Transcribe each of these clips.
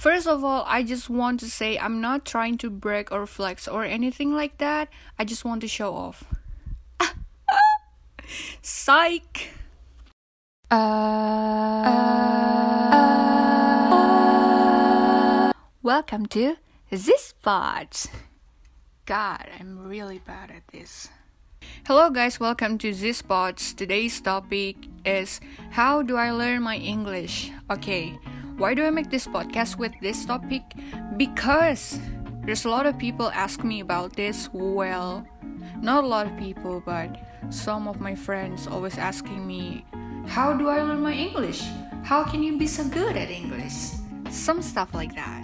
First of all, I just want to say I'm not trying to brag or flex or anything like that. I just want to show off. Psych! Uh, uh, welcome to this part. God, I'm really bad at this. Hello, guys, welcome to this part. Today's topic is How do I learn my English? Okay, why do I make this podcast with this topic? Because there's a lot of people ask me about this. Well, not a lot of people, but some of my friends always asking me, How do I learn my English? How can you be so good at English? Some stuff like that.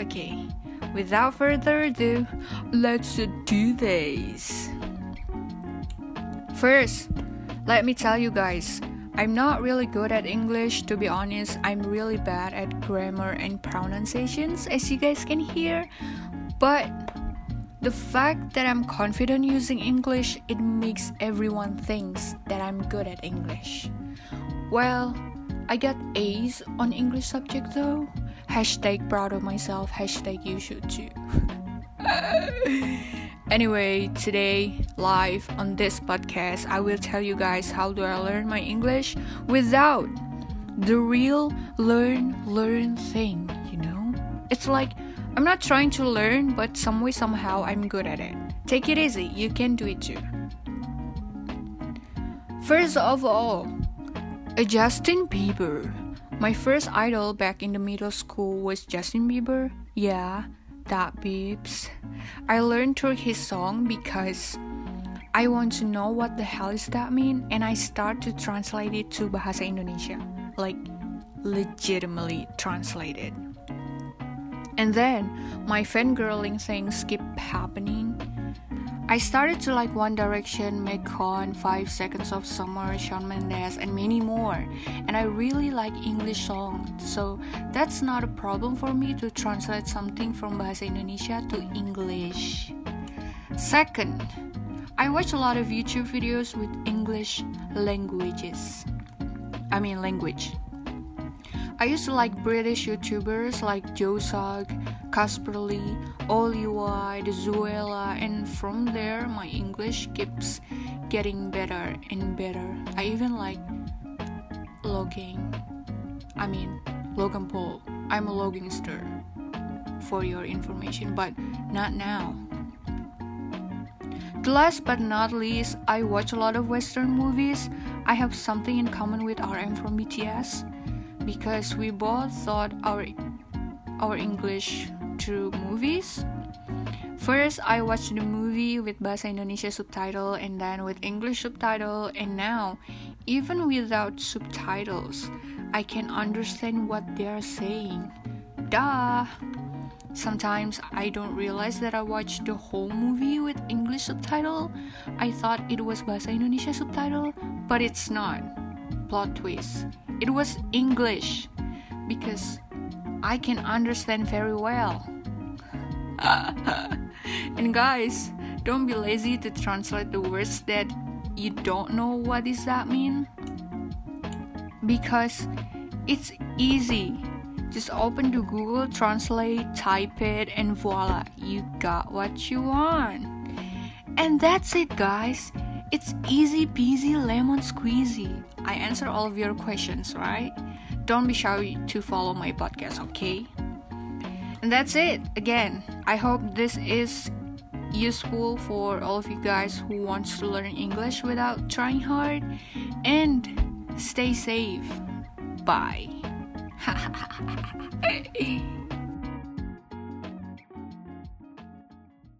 Okay, without further ado, let's do this. First, let me tell you guys, I'm not really good at English, to be honest. I'm really bad at grammar and pronunciations, as you guys can hear. But the fact that I'm confident using English, it makes everyone thinks that I'm good at English. Well, I got A's on English subject though. Hashtag proud of myself, hashtag you should too. Anyway, today, live on this podcast, I will tell you guys how do I learn my English without the real learn learn thing, you know? It's like I'm not trying to learn, but some way somehow I'm good at it. Take it easy, you can do it too. First of all, Justin Bieber. My first idol back in the middle school was Justin Bieber. Yeah, that beeps. I learned through his song because I want to know what the hell is that mean and I start to translate it to bahasa Indonesia. Like legitimately translated. And then my fangirling things keep happening I started to like One Direction, Magcon, 5 Seconds of Summer, Shawn Mendes, and many more. And I really like English songs, so that's not a problem for me to translate something from Bahasa Indonesia to English. Second, I watch a lot of YouTube videos with English languages. I mean, language. I used to like British YouTubers like Joe Sugg, Casper Lee, Oli Zoella, and from there my English keeps getting better and better. I even like logging. I mean, Logan Paul. I'm a Logangster for your information, but not now. Last but not least, I watch a lot of Western movies. I have something in common with RM from BTS because we both thought our our English through movies. First, I watched the movie with Bahasa Indonesia subtitle and then with English subtitle, and now, even without subtitles, I can understand what they are saying. Duh! Sometimes I don't realize that I watched the whole movie with English subtitle. I thought it was Bahasa Indonesia subtitle, but it's not. Plot twist it was English because I can understand very well. and guys, don't be lazy to translate the words that you don't know what does that mean because it's easy. Just open the Google Translate, type it, and voila, you got what you want. And that's it, guys. It's easy peasy lemon squeezy. I answer all of your questions, right? Don't be shy to follow my podcast, okay? And that's it. Again, I hope this is useful for all of you guys who wants to learn English without trying hard and stay safe. Bye. 哈哈哈哈哈哈。